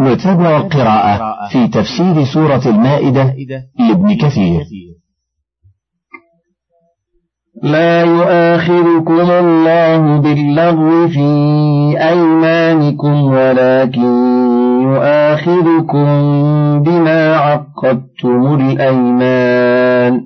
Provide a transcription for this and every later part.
نتابع القراءة في تفسير سورة المائدة لابن كثير. لا يؤاخذكم الله باللغو في أيمانكم ولكن يؤاخذكم بما عقدتم الأيمان.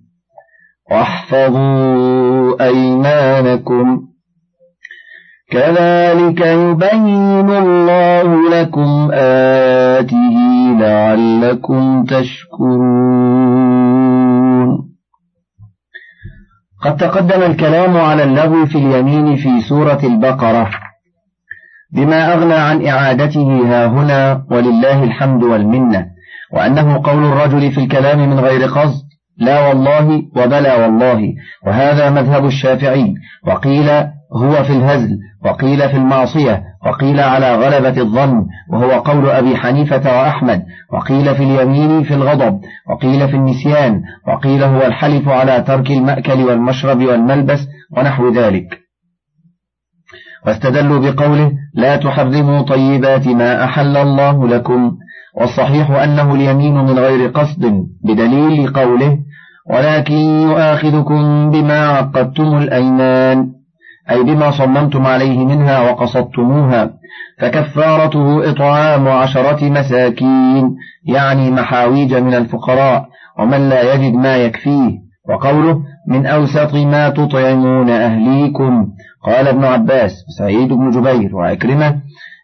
واحفظوا أيمانكم. كذلك يبين الله لكم آته لعلكم تشكرون. قد تقدم الكلام على اللغو في اليمين في سورة البقرة. بما أغنى عن إعادته ها هنا ولله الحمد والمنة وأنه قول الرجل في الكلام من غير قصد لا والله وبلى والله وهذا مذهب الشافعي. وقيل هو في الهزل وقيل في المعصية وقيل على غلبة الظن وهو قول أبي حنيفة وأحمد. وقيل في اليمين في الغضب وقيل في النسيان وقيل هو الحلف على ترك المأكل والمشرب والملبس ونحو ذلك. واستدلوا بقوله لا تحرموا طيبات ما أحل الله لكم والصحيح أنه اليمين من غير قصد بدليل قوله ولكن يؤاخذكم بما عقدتم الأيمان أي بما صممتم عليه منها وقصدتموها فكفارته إطعام عشرة مساكين يعني محاويج من الفقراء ومن لا يجد ما يكفيه. وقوله من أوسط ما تطعمون أهليكم قال ابن عباس سعيد بن جبير وعكرمة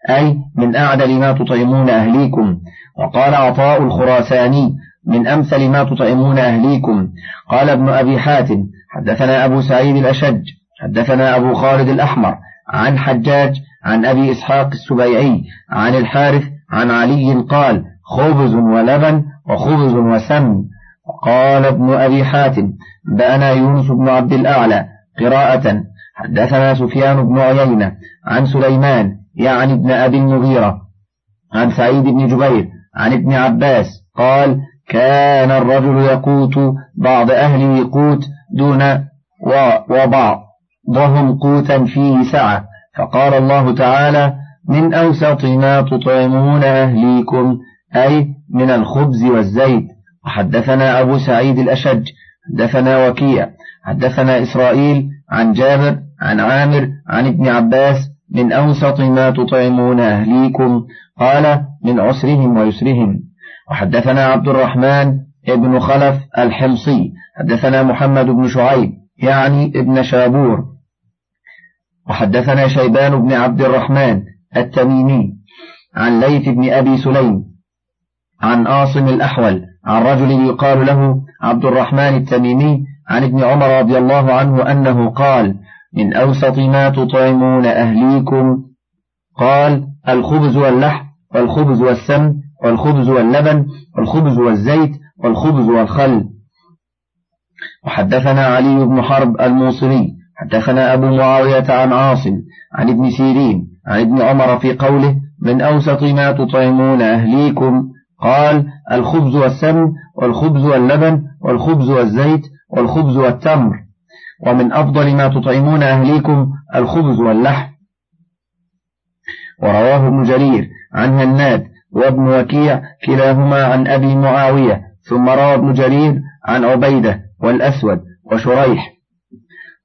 أي من أعدل ما تطعمون أهليكم. وقال عطاء الخراساني من أمثل ما تطعمون أهليكم. قال ابن أبي حاتم حدثنا أبو سعيد الأشج حدثنا أبو خالد الأحمر عن حجاج عن أبي إسحاق السبيعي عن الحارث عن علي قال خبز ولبن وخبز وسم وقال ابن أبي حاتم بأنا يونس بن عبد الأعلى قراءة. حدثنا سفيان بن عيينة عن سليمان يعني ابن أبي المغيرة عن سعيد بن جبير عن ابن عباس قال كان الرجل يقوت بعض أهله قوت دون وبعضهم قوتا فيه سعة. فقال الله تعالى من أوسط ما تطعمون أهليكم أي من الخبز والزيت. وحدثنا أبو سعيد الأشج حدثنا وكيع حدثنا إسرائيل عن جابر عن عامر عن ابن عباس من أوسط ما تطعمون أهليكم. قال من عسرهم ويسرهم. وحدثنا عبد الرحمن ابن خلف الحمصي. حدثنا محمد بن شعيب يعني ابن شابور. وحدثنا شيبان بن عبد الرحمن التميمي عن ليث بن أبي سليم عن آصم الأحول عن رجل يقال له عبد الرحمن التميمي عن ابن عمر رضي الله عنه أنه قال من أوسط ما تطعمون أهليكم. قال الخبز واللحم والخبز والسمن والخبز واللبن والخبز والزيت والخبز والخل. وحدثنا علي بن حرب الموصلي حدثنا أبو معاوية عن عاصم عن ابن سيرين عن ابن عمر في قوله من أوسط ما تطعمون أهليكم. قال الخبز والسمن والخبز واللبن والخبز والزيت والخبز والتمر. ومن أفضل ما تطعمون أهليكم الخبز واللحم. ورواه ابن جرير عن هناد وابن وكيع كلاهما عن أبي معاوية ثم روى ابن جرير عن عبيدة والأسود وشريح.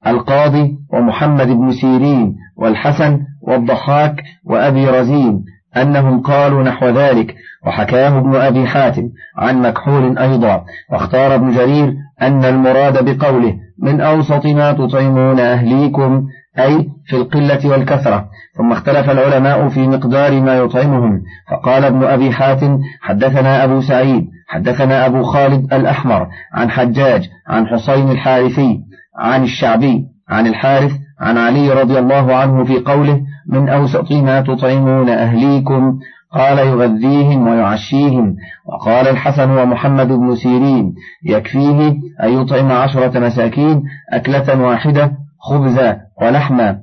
القاضي ومحمد بن سيرين والحسن والضحاك وأبي رزين أنهم قالوا نحو ذلك وحكاه ابن أبي حاتم عن مكحول أيضا واختار ابن جرير أن المراد بقوله من أوسط ما تطعمون أهليكم أي في القلة والكثرة. ثم اختلف العلماء في مقدار ما يطعمهم. فقال ابن أبي حاتم حدثنا أبو سعيد حدثنا أبو خالد الأحمر عن حجاج عن حسين الحارثي عن الشعبي عن الحارث عن علي رضي الله عنه في قوله من أوسط ما تطعمون أهليكم قال يغذيهم ويعشيهم. وقال الحسن ومحمد بن سيرين يكفيه أن يطعم عشرة مساكين أكلة واحدة خبزا ولحما.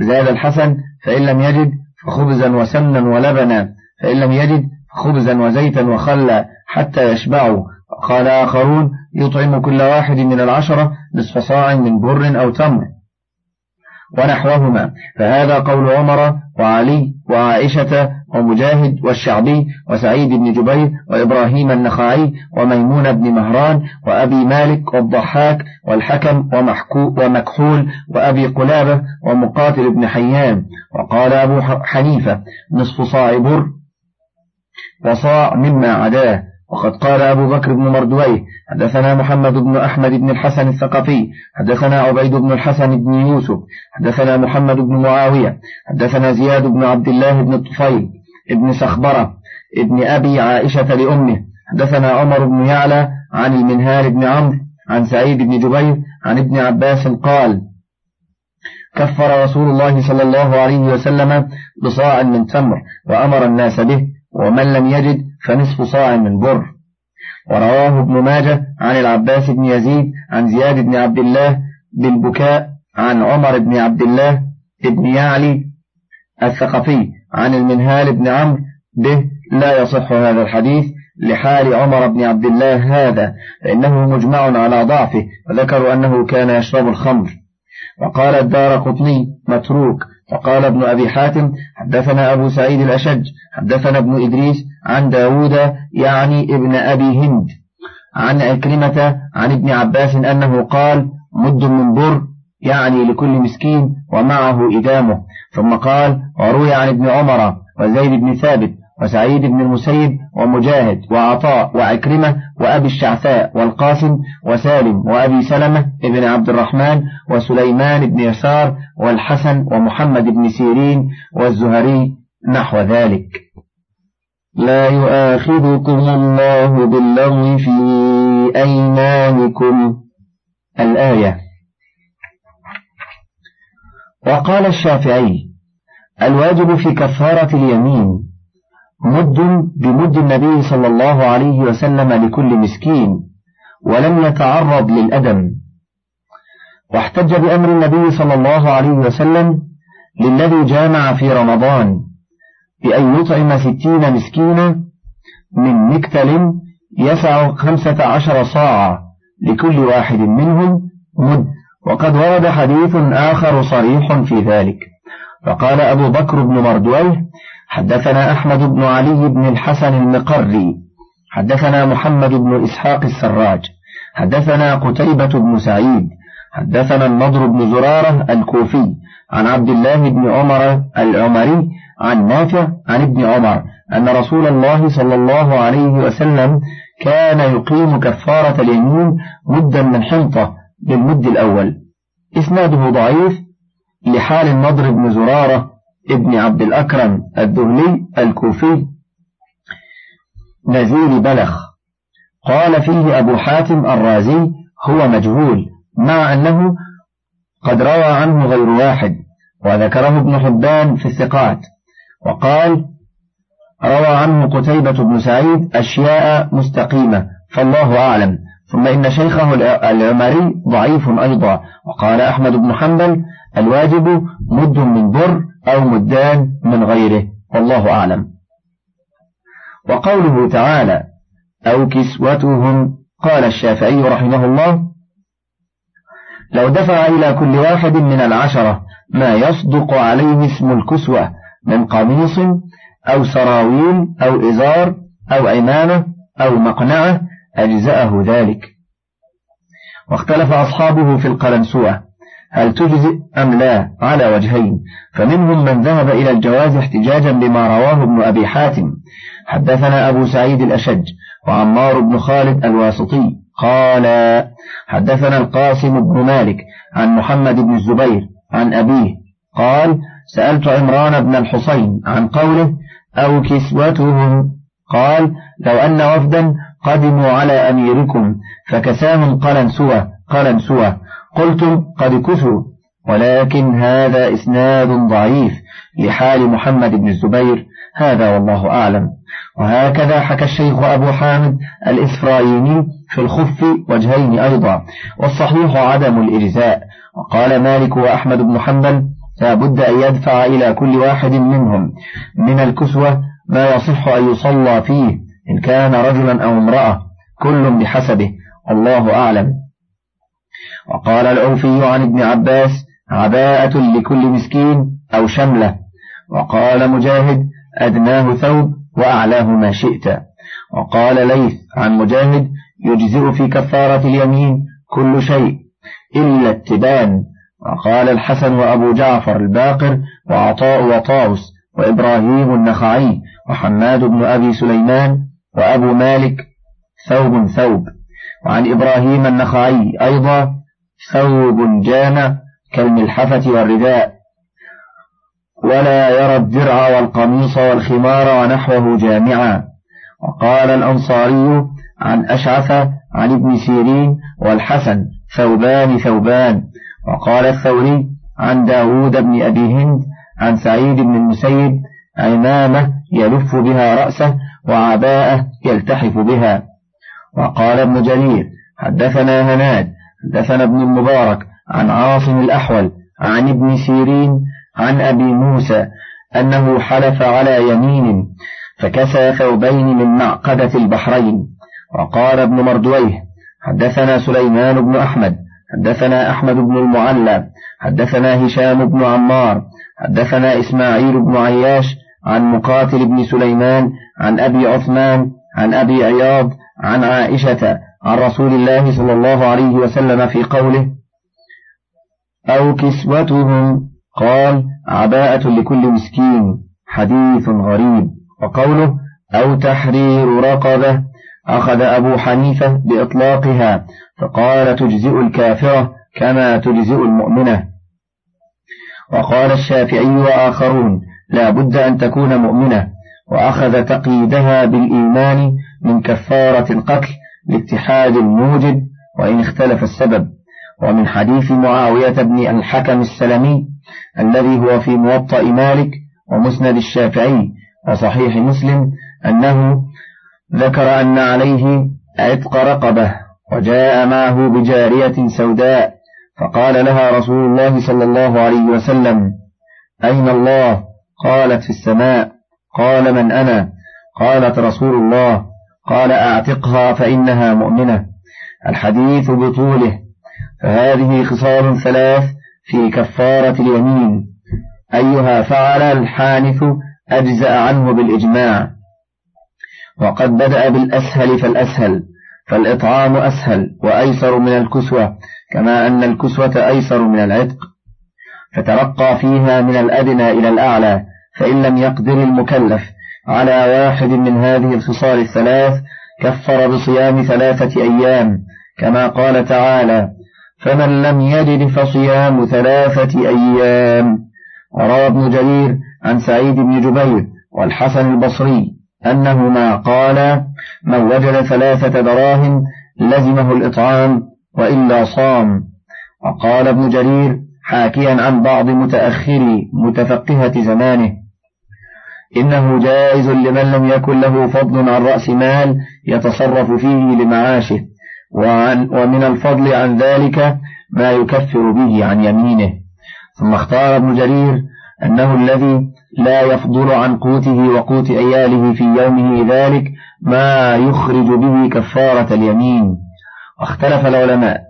زاد الحسن فإن لم يجد فخبزا وسمنا ولبنا. فإن لم يجد خبزا وزيتا وخلا حتى يشبعوا. قال آخرون يطعم كل واحد من العشرة نصف صاع من بر أو تمر. ونحوهما. فهذا قول عمر وعلي وعائشة ومجاهد والشعبي وسعيد بن جبير وإبراهيم النخعي وميمون بن مهران وأبي مالك والضحاك والحكم ومكحول وأبي قلابة ومقاتل بن حيان. وقال أبو حنيفة نصف صاع بر وصاع مما عداه. وقد قال أبو بكر بن مردويه حدثنا محمد بن أحمد بن الحسن الثقفي حدثنا عبيد بن الحسن بن يوسف حدثنا محمد بن معاوية حدثنا زياد بن عبد الله بن الطفيل ابن سخبرة ابن أبي عائشة لأمه. حدثنا عمر بن يعلى عن المنهال بن عمرو عن سعيد بن جبير عن ابن عباس قال كفر رسول الله صلى الله عليه وسلم بصاع من تمر وأمر الناس به ومن لم يجد فنصف صاع من بر. ورواه ابن ماجه عن العباس بن يزيد عن زياد بن عبد الله بالبكاء عن عمر بن عبد الله بن يعلي الثقفي. عن المنهال بن عمرو به لا يصح هذا الحديث لحال عمر بن عبد الله هذا فإنه مجمع على ضعفه وذكروا أنه كان يشرب الخمر. وقال الدار قطني متروك. وقال ابن أبي حاتم حدثنا أبو سعيد الأشج حدثنا ابن إدريس عن داود يعني ابن أبي هند. عن أكرمة عن ابن عباس أنه قال مد من بر يعني لكل مسكين ومعه إدامه. ثم قال وروي عن ابن عمر وزيد بن ثابت وسعيد بن المسيب ومجاهد وعطاء وعكرمة وأبي الشعثاء والقاسم وسالم وأبي سلمة بن عبد الرحمن وسليمان بن يسار والحسن ومحمد بن سيرين والزهري نحو ذلك. لا يؤاخذكم الله باللغو في أيمانكم. الآية وقال الشافعي الواجب في كفارة اليمين مد بمد النبي صلى الله عليه وسلم لكل مسكين ولم يتعرض للأدم. واحتج بأمر النبي صلى الله عليه وسلم للذي جامع في رمضان بأن يطعم ستين مسكينا من مكتل يسع خمسة عشر صاعا لكل واحد منهم مد. وقد ورد حديث آخر صريح في ذلك. فقال أبو بكر بن مردويه حدثنا أحمد بن علي بن الحسن المقري حدثنا محمد بن إسحاق السراج حدثنا قتيبة بن سعيد حدثنا النضر بن زرارة الكوفي عن عبد الله بن عمر العمري عن نافع عن ابن عمر أن رسول الله صلى الله عليه وسلم كان يقيم كفارة اليمين مدا من حنطة بالمد الأول. إسناده ضعيف لحال النضر بن زرارة ابن عبد الأكرم الذهلي الكوفي. نزيل بلخ. قال فيه أبو حاتم الرازي هو مجهول مع أنه قد روى عنه غير واحد وذكره ابن حبان في الثقات. وقال روى عنه قتيبة بن سعيد أشياء مستقيمة فالله أعلم. ثم إن شيخه العمري ضعيف أيضا. وقال أحمد بن حنبل الواجب مد من بر أو مدان من غيره. والله أعلم. وقوله تعالى أو كسوتهم قال الشافعي رحمه الله لو دفع إلى كل واحد من العشرة ما يصدق عليه اسم الكسوة من قميص أو سراويل أو إزار أو عمامة أو مقنعة أجزأه ذلك. واختلف أصحابه في القلنسوة هل تجزئ أم لا؟ على وجهين. فمنهم من ذهب إلى الجواز احتجاجا بما رواه ابن أبي حاتم. حدثنا أبو سعيد الأشج وعمار بن خالد الواسطي قال حدثنا القاسم بن مالك عن محمد بن الزبير عن أبيه قال سألت عمران بن الحصين عن قوله أو كسوتهم؟ قال لو أن وفدا قدموا على أميركم فكساهم قلن سوى قلن سوى. قلتم قد كثوا ولكن هذا إسناد ضعيف لحال محمد بن الزبير. هذا والله أعلم. وهكذا حكى الشيخ أبو حامد الإسرائيلي في الخف وجهين أيضا والصحيح عدم الإجزاء. وقال مالك وأحمد بن حنبل لا بد أن يدفع إلى كل واحد منهم. من الكسوة ما يصح أن يصلى فيه. إن كان رجلا أو امرأة كل بحسبه الله أعلم. وقال العوفي عن ابن عباس عباءة لكل مسكين أو شملة. وقال مجاهد أدناه ثوب وأعلاه ما شئت. وقال ليث عن مجاهد يجزئ في كفارة اليمين كل شيء إلا التبان. وقال الحسن وأبو جعفر الباقر وعطاء وطاوس وإبراهيم النخعي وحماد بن أبي سليمان وأبو مالك ثوب ثوب. وعن إبراهيم النخعي أيضا ثوب جامع كالملحفة والرداء. ولا يرى الدرع والقميص والخمار ونحوه جامعا. وقال الأنصاري عن أشعث عن ابن سيرين والحسن ثوبان ثوبان. وقال الثوري عن داود بن أبي هند عن سعيد بن المسيب عمامة يلف بها رأسه وعباءة يلتحف بها. وقال ابن جرير حدثنا هناد حدثنا ابن المبارك عن عاصم الأحول عن ابن سيرين عن أبي موسى أنه حلف على يمين فكسى ثوبين من معقدة البحرين. وقال ابن مردويه حدثنا سليمان بن أحمد حدثنا أحمد بن المعلى حدثنا هشام بن عمار حدثنا إسماعيل بن عياش عن مقاتل بن سليمان عن أبي عثمان عن أبي عياض عن عائشة عن رسول الله صلى الله عليه وسلم في قوله أو كسوتهم قال عباءة لكل مسكين حديث غريب. وقوله أو تحرير رقبة أخذ أبو حنيفة بإطلاقها فقال تجزئ الكافرة كما تجزئ المؤمنة. وقال الشافعي وآخرون لا بد أن تكون مؤمنة وأخذ تقييدها بالإيمان من كفارة القتل لاتحاد الموجب وإن اختلف السبب. ومن حديث معاوية بن الحكم السلمي الذي هو في موطأ مالك ومسند الشافعي وصحيح مسلم أنه ذكر أن عليه عتق رقبة وجاء معه بجارية سوداء فقال لها رسول الله صلى الله عليه وسلم أين الله؟ قالت في السماء قال من أنا؟ قالت رسول الله. قال أعتقها فإنها مؤمنة. الحديث بطوله. فهذه خصال ثلاث في كفارة اليمين. أيها فعل الحانث أجزأ عنه بالإجماع. وقد بدأ بالأسهل فالأسهل فالإطعام أسهل وأيسر من الكسوة كما أن الكسوة أيسر من العتق. فترقى فيها من الأدنى إلى الأعلى فإن لم يقدر المكلف على واحد من هذه الخصال الثلاث كفر بصيام ثلاثة أيام كما قال تعالى فمن لم يجد فصيام ثلاثة أيام وروى ابن جرير عن سعيد بن جبير والحسن البصري أنهما قالا من وجد ثلاثة دراهم لزمه الإطعام وإلا صام وقال ابن جرير حاكيا عن بعض متأخري متفقهة زمانه إنه جائز لمن لم يكن له فضل عن رأس مال يتصرف فيه لمعاشه. وعن ومن الفضل عن ذلك ما يكفر به عن يمينه. ثم اختار ابن جرير أنه الذي لا يفضل عن قوته وقوت عياله في يومه ذلك ما يخرج به كفارة اليمين. واختلف العلماء.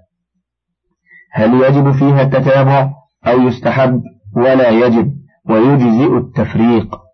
هل يجب فيها التتابع أو يستحب؟ ولا يجب. ويجزئ التفريق.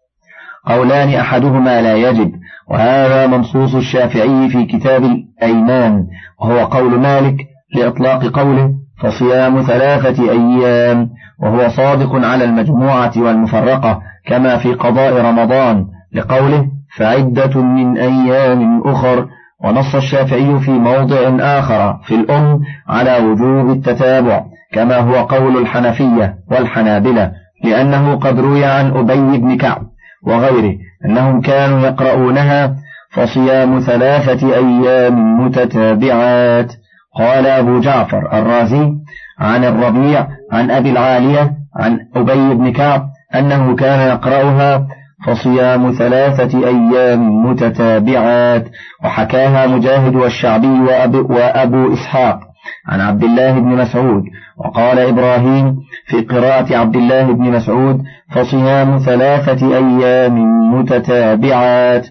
قولان أحدهما لا يجب وهذا منصوص الشافعي في كتاب الأيمان وهو قول مالك لإطلاق قوله فصيام ثلاثة أيام وهو صادق على المجموعة والمفرقة كما في قضاء رمضان لقوله فعدة من أيام أخر ونص الشافعي في موضع آخر في الأم على وجوب التتابع كما هو قول الحنفية والحنابلة لأنه قد روي عن أبي بن كعب. وغيره أنهم كانوا يقرؤونها فصيام ثلاثة أيام متتابعات. قال أبو جعفر الرازي عن الربيع عن أبي العالية عن أبي بن كعب أنه كان يقرأها فصيام ثلاثة أيام متتابعات. وحكاها مجاهد والشعبي وأبو, وأبو إسحاق. عن عبد الله بن مسعود وقال إبراهيم في قراءة عبد الله بن مسعود فصيام ثلاثة أيام متتابعات.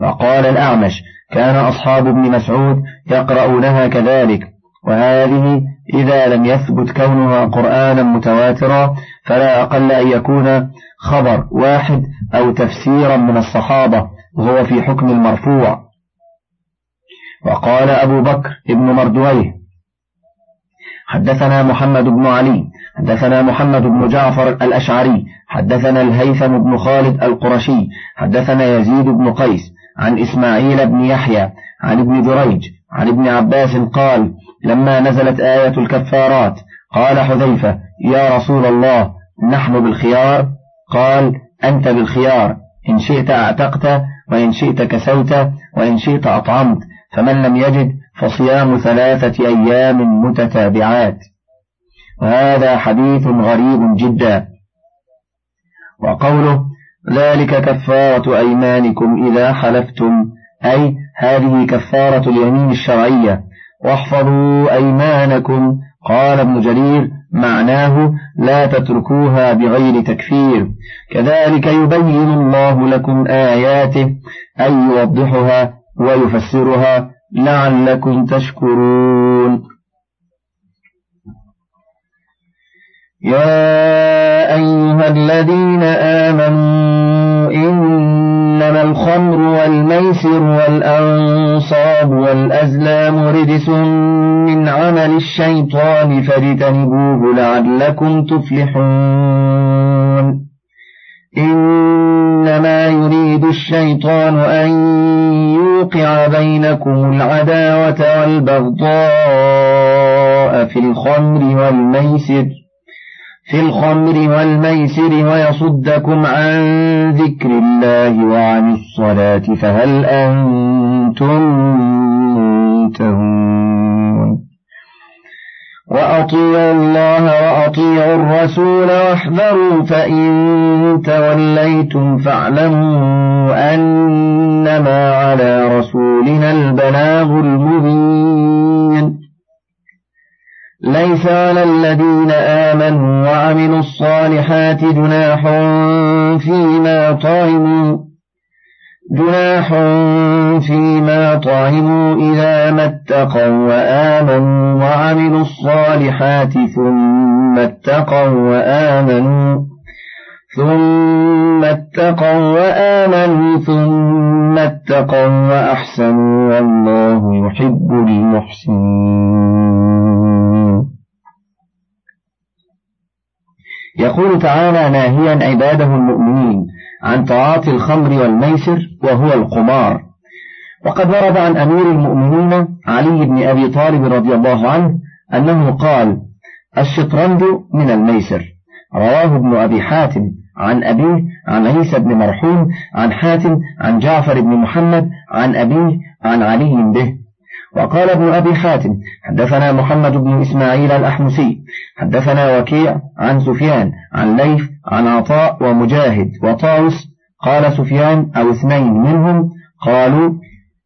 وقال الأعمش كان أصحاب ابن مسعود يقرؤونها كذلك وهذه إذا لم يثبت كونها قرآنا متواترا فلا أقل أن يكون خبر واحد أو تفسيرا من الصحابة وهو في حكم المرفوع. وقال أبو بكر ابن مردويه حدثنا محمد بن علي حدثنا محمد بن جعفر الأشعري حدثنا الهيثم بن خالد القرشي حدثنا يزيد بن قيس عن إسماعيل بن يحيى عن ابن جريج عن ابن عباس قال لما نزلت آية الكفارات قال حذيفة يا رسول الله نحن بالخيار؟ قال أنت بالخيار إن شئت أعتقت وإن شئت كسوت وإن شئت أطعمت فمن لم يجد فصيام ثلاثة أيام متتابعات. وهذا حديث غريب جدا. وقوله ذلك كفارة أيمانكم إذا حلفتم أي هذه كفارة اليمين الشرعية. واحفظوا أيمانكم قال ابن جرير معناه لا تتركوها بغير تكفير. كذلك يبين الله لكم آياته أي يوضحها ويفسرها. لعلكم تشكرون. يا أيها الذين آمنوا إنما الخمر والميسر والأنصاب والأزلام رجس من عمل الشيطان فاجتنبوه لعلكم تفلحون. إنما يريد الشيطان أن يوقع بينكم العداوة والبغضاء في الخمر والميسر في الخمر والميسر ويصدكم عن ذكر الله وعن الصلاة فهل أنتم منتهون؟ وأطيعوا الله وأطيعوا الرسول واحذروا فإن توليتم فاعلموا أنما على رسولنا البلاغ المبين. ليس على الذين آمنوا وعملوا الصالحات جناح فيما طعموا جناح فيما طعموا إذا ما اتقوا وآمنوا وعملوا الصالحات ثم اتقوا وآمنوا ثم اتقوا وآمنوا ثم اتقوا وأحسنوا والله يحب المحسنين. يقول تعالى ناهيا عباده المؤمنين عن تعاطي الخمر والميسر وهو القمار. وقد ورد عن أمير المؤمنين علي بن أبي طالب رضي الله عنه أنه قال الشطرنج من الميسر رواه ابن أبي حاتم عن أبيه عن عيسى بن مرحوم عن حاتم عن جعفر بن محمد عن أبيه عن علي به. وقال ابن أبي حاتم حدثنا محمد بن إسماعيل الأحمسي حدثنا وكيع عن سفيان عن ليث عن عطاء ومجاهد وطاوس قال سفيان أو اثنين منهم قالوا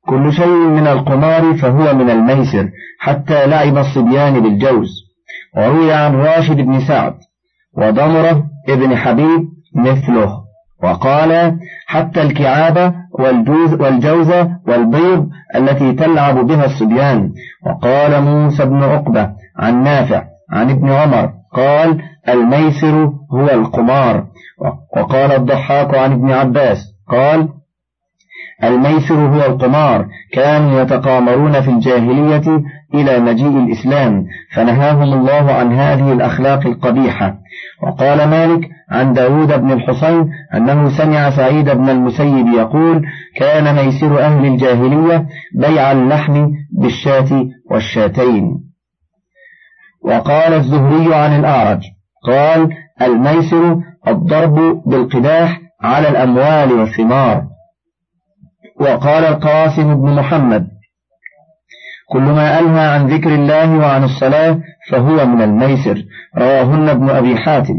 كل شيء من القمار فهو من الميسر حتى لعب الصبيان بالجوز وروي عن راشد بن سعد وضمرة ابن حبيب مثله وقال حتى الكعابة والجوز والجوزة والبيض التي تلعب بها الصبيان. وقال موسى بن عقبة عن نافع عن ابن عمر قال الميسر هو القمار. وقال الضحاك عن ابن عباس قال الميسر هو القمار. كانوا يتقامرون في الجاهلية إلى مجيء الإسلام فنهاهم الله عن هذه الأخلاق القبيحة. وقال مالك عن داود بن الحصين أنه سمع سعيد بن المسيب يقول كان ميسر أهل الجاهلية بيع اللحم بالشاة والشاتين وقال الزهري عن الأعرج قال الميسر الضرب بالقداح على الأموال والثمار وقال القاسم بن محمد كل ما ألهى عن ذكر الله وعن الصلاة فهو من الميسر. رواهن ابن أبي حاتم.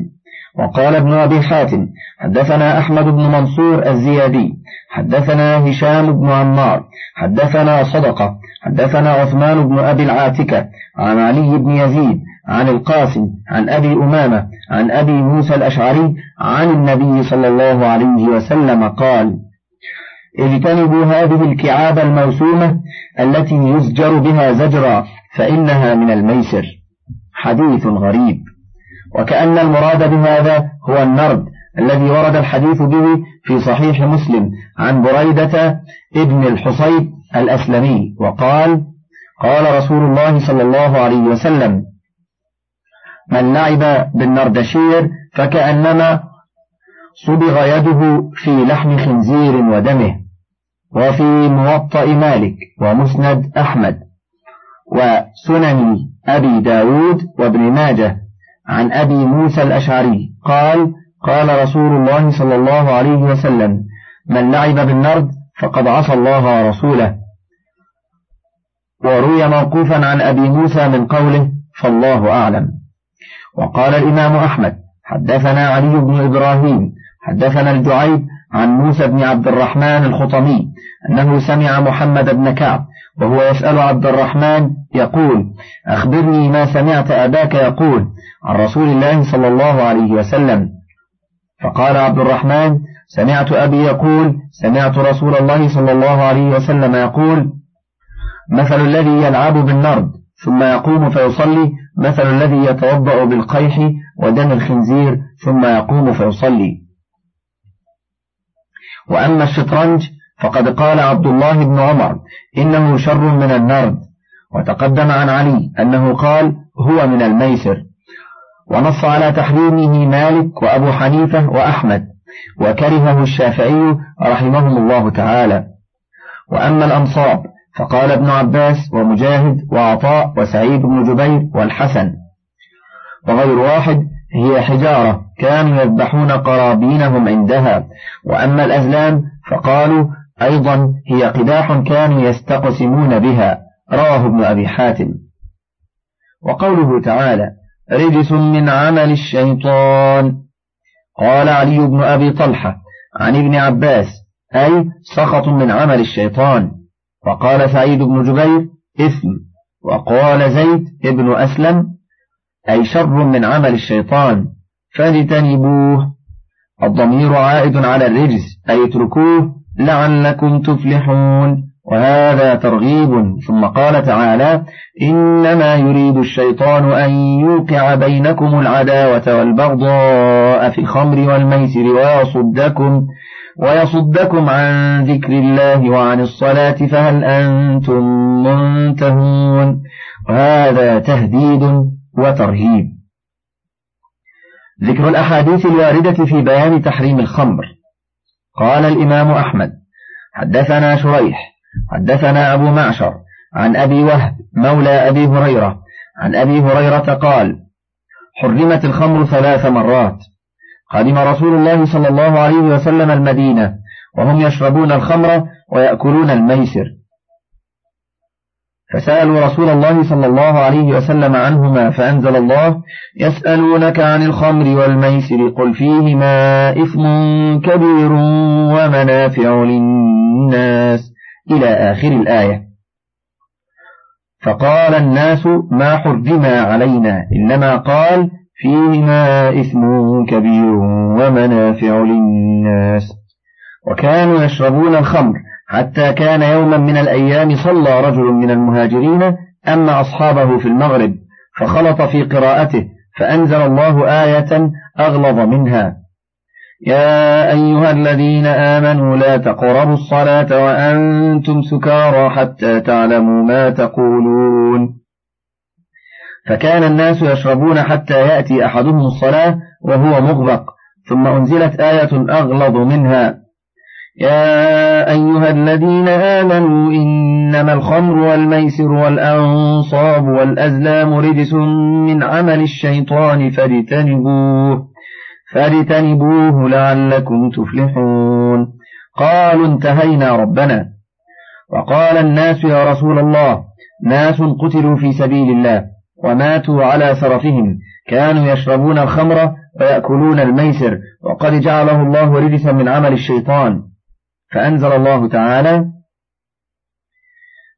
وقال ابن أبي حاتم حدثنا أحمد بن منصور الزيادي حدثنا هشام بن عمار حدثنا صدقة حدثنا عثمان بن أبي العاتكة عن علي بن يزيد عن القاسم عن أبي أمامة عن أبي موسى الأشعري عن النبي صلى الله عليه وسلم قال اجتنبوا هذه الكعاب الموسومة التي يزجر بها زجرا فإنها من الميسر. حديث غريب. وكأن المراد بهذا هو النرد الذي ورد الحديث به في صحيح مسلم عن بريدة ابن الحصيب الأسلمي وقال قال رسول الله صلى الله عليه وسلم من لعب بالنردشير فكأنما صبغ يده في لحم خنزير ودمه وفي موطأ مالك ومسند أحمد وسنن أبي داود وابن ماجه عن أبي موسى الأشعري قال قال رسول الله صلى الله عليه وسلم من لعب بالنرد فقد عصى الله ورسوله وروي موقوفا عن أبي موسى من قوله فالله أعلم وقال الإمام أحمد حدثنا علي بن إبراهيم حدثنا الجعيد عن موسى بن عبد الرحمن الخطمي أنه سمع محمد بن كعب وهو يسأل عبد الرحمن يقول أخبرني ما سمعت أباك يقول عن رسول الله صلى الله عليه وسلم. فقال عبد الرحمن سمعت أبي يقول سمعت رسول الله صلى الله عليه وسلم يقول مثل الذي يلعب بالنرد ثم يقوم فيصلي مثل الذي يتوضأ بالقيح ودم الخنزير ثم يقوم فيصلي. وأما الشطرنج فقد قال عبد الله بن عمر إنه شر من النرد وتقدم عن علي أنه قال هو من الميسر. ونص على تحريمه مالك وأبو حنيفة وأحمد وكرهه الشافعي رحمهم الله تعالى. وأما الأنصاب فقال ابن عباس ومجاهد وعطاء وسعيد بن جبير والحسن. وغير واحد هي حجارة. كانوا يذبحون قرابينهم عندها. وأما الأزلام فقالوا أيضا هي قداح كانوا يستقسمون بها. رواه ابن أبي حاتم. وقوله تعالى رجس من عمل الشيطان قال علي بن أبي طلحة عن ابن عباس أي سخط من عمل الشيطان وقال سعيد بن جبير إثم وقال زيد ابن أسلم أي شر من عمل الشيطان فاجتنبوه. الضمير عائد على الرجس أي اتركوه. لعلكم تفلحون. وهذا ترغيب. ثم قال تعالى إنما يريد الشيطان أن يوقع بينكم العداوة والبغضاء في الخمر والميسر ويصدكم ويصدكم عن ذكر الله وعن الصلاة فهل أنتم منتهون؟ وهذا تهديد وترهيب. ذكر الأحاديث الواردة في بيان تحريم الخمر. قال الإمام أحمد حدثنا شريح حدثنا أبو معشر عن أبي وهب مولى أبي هريرة عن أبي هريرة قال حرمت الخمر ثلاث مرات. قدم رسول الله صلى الله عليه وسلم المدينة وهم يشربون الخمر ويأكلون الميسر. فسألوا رسول الله صلى الله عليه وسلم عنهما فأنزل الله يسألونك عن الخمر والميسر قل فيهما إثم كبير ومنافع للناس. إلى آخر الآية. فقال الناس ما حرما علينا إنما قال فيهما إثم كبير ومنافع للناس. وكانوا يشربون الخمر حتى كان يوما من الأيام صلى رجل من المهاجرين أما أصحابه في المغرب فخلط في قراءته فأنزل الله آية أغلظ منها. يا أيها الذين آمنوا لا تقربوا الصلاة وأنتم سكارى حتى تعلموا ما تقولون. فكان الناس يشربون حتى يأتي أحدهم الصلاة وهو مغبق ثم أنزلت آية أغلظ منها. يا أيها الذين آمنوا إنما الخمر والميسر والأنصاب والأزلام رجس من عمل الشيطان فاجتنبوه فاجتنبوه لعلكم تفلحون. قالوا انتهينا ربنا. وقال الناس يا رسول الله ناس قتلوا في سبيل الله وماتوا على سرفهم كانوا يشربون الخمر ويأكلون الميسر وقد جعله الله رجسا من عمل الشيطان. فأنزل الله تعالى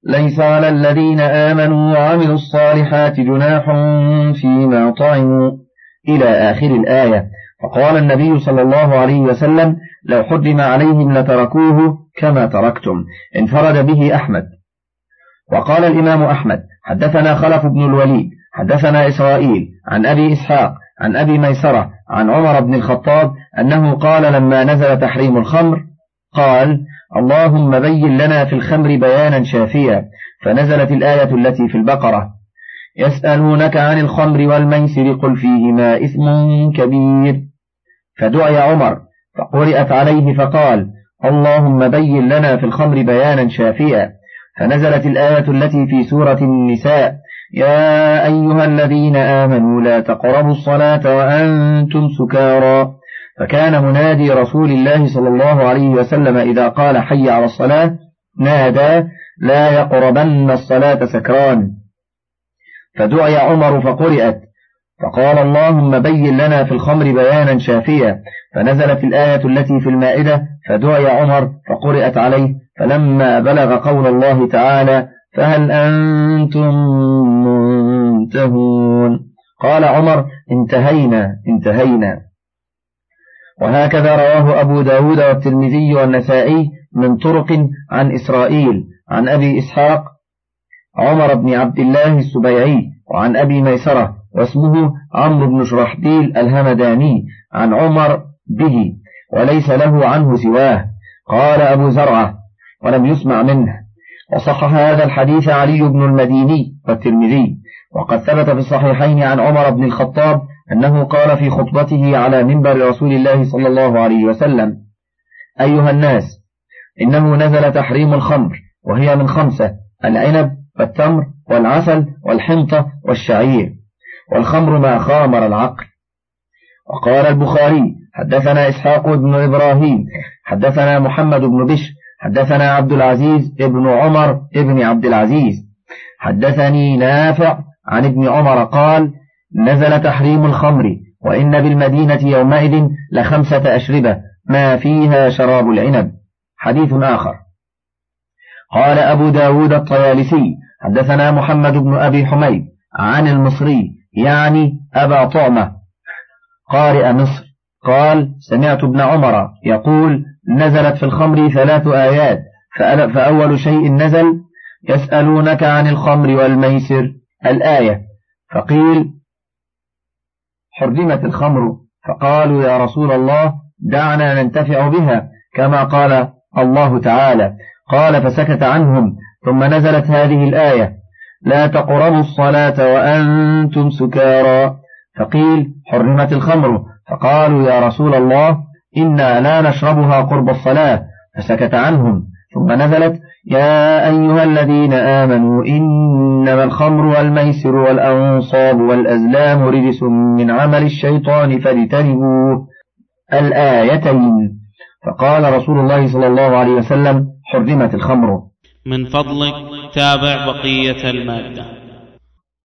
ليس على الذين آمنوا وعملوا الصالحات جناح فيما طعموا إلى آخر الآية. فقال النبي صلى الله عليه وسلم لو حرم عليهم لتركوه كما تركتم. انفرد به أحمد. وقال الإمام أحمد حدثنا خلف بن الوليد حدثنا إسرائيل عن أبي إسحاق عن أبي ميسرة عن عمر بن الخطاب أنه قال لما نزل تحريم الخمر قال اللهم بين لنا في الخمر بيانا شافيا. فنزلت الآية التي في البقرة. يسألونك عن الخمر والميسر قل فيهما إثم كبير. فدعي عمر فقرأت عليه فقال اللهم بين لنا في الخمر بيانا شافيا. فنزلت الآية التي في سورة النساء. يا أيها الذين آمنوا لا تقربوا الصلاة وأنتم سكارى. فكان منادي رسول الله صلى الله عليه وسلم إذا قال حي على الصلاة نادى لا يقربن الصلاة سكران. فدعي عمر فقرئت فقال اللهم بين لنا في الخمر بيانا شافيا. فنزلت الآية التي في المائدة فدعي عمر فقرئت عليه فلما بلغ قول الله تعالى فهل أنتم منتهون؟ قال عمر انتهينا انتهينا. وهكذا رواه أبو داود والترمذي والنسائي من طرق عن إسرائيل عن أبي إسحاق عمر بن عبد الله السبيعي وعن أبي ميسرة واسمه عمرو بن شرحبيل الهمداني عن عمر به وليس له عنه سواه. قال أبو زرعة ولم يسمع منه. وصحح هذا الحديث علي بن المديني والترمذي وقد ثبت في الصحيحين عن عمر بن الخطاب أنه قال في خطبته على منبر رسول الله صلى الله عليه وسلم أيها الناس إنه نزل تحريم الخمر وهي من خمسة العنب والتمر والعسل والحنطة والشعير والخمر ما خامر العقل. وقال البخاري حدثنا إسحاق بن إبراهيم حدثنا محمد بن بشر حدثنا عبد العزيز ابن عمر ابن عبد العزيز. حدثني نافع عن ابن عمر قال نزل تحريم الخمر وإن بالمدينة يومئذ لخمسة أشربة ما فيها شراب العنب. حديث آخر. قال أبو داود الطيالسي حدثنا محمد بن أبي حميد عن المصري يعني أبا طعمة. قارئ مصر. قال سمعت ابن عمر يقول نزلت في الخمر ثلاث آيات فأول شيء نزل يسألونك عن الخمر والميسر. الآية فقيل حرمت الخمر. فقالوا يا رسول الله دعنا ننتفع بها كما قال الله تعالى. قال فسكت عنهم ثم نزلت هذه الآية. لا تقربوا الصلاة وأنتم سكارى. فقيل حرمت الخمر. فقالوا يا رسول الله إنا لا نشربها قرب الصلاة. فسكت عنهم. ثم نزلت يا أيها الذين آمنوا إنما الخمر والميسر والأنصاب والأزلام رجس من عمل الشيطان فاجتنبوه الآيتين. فقال رسول الله صلى الله عليه وسلم حرمت الخمر. من فضلك تابع بقية المادة.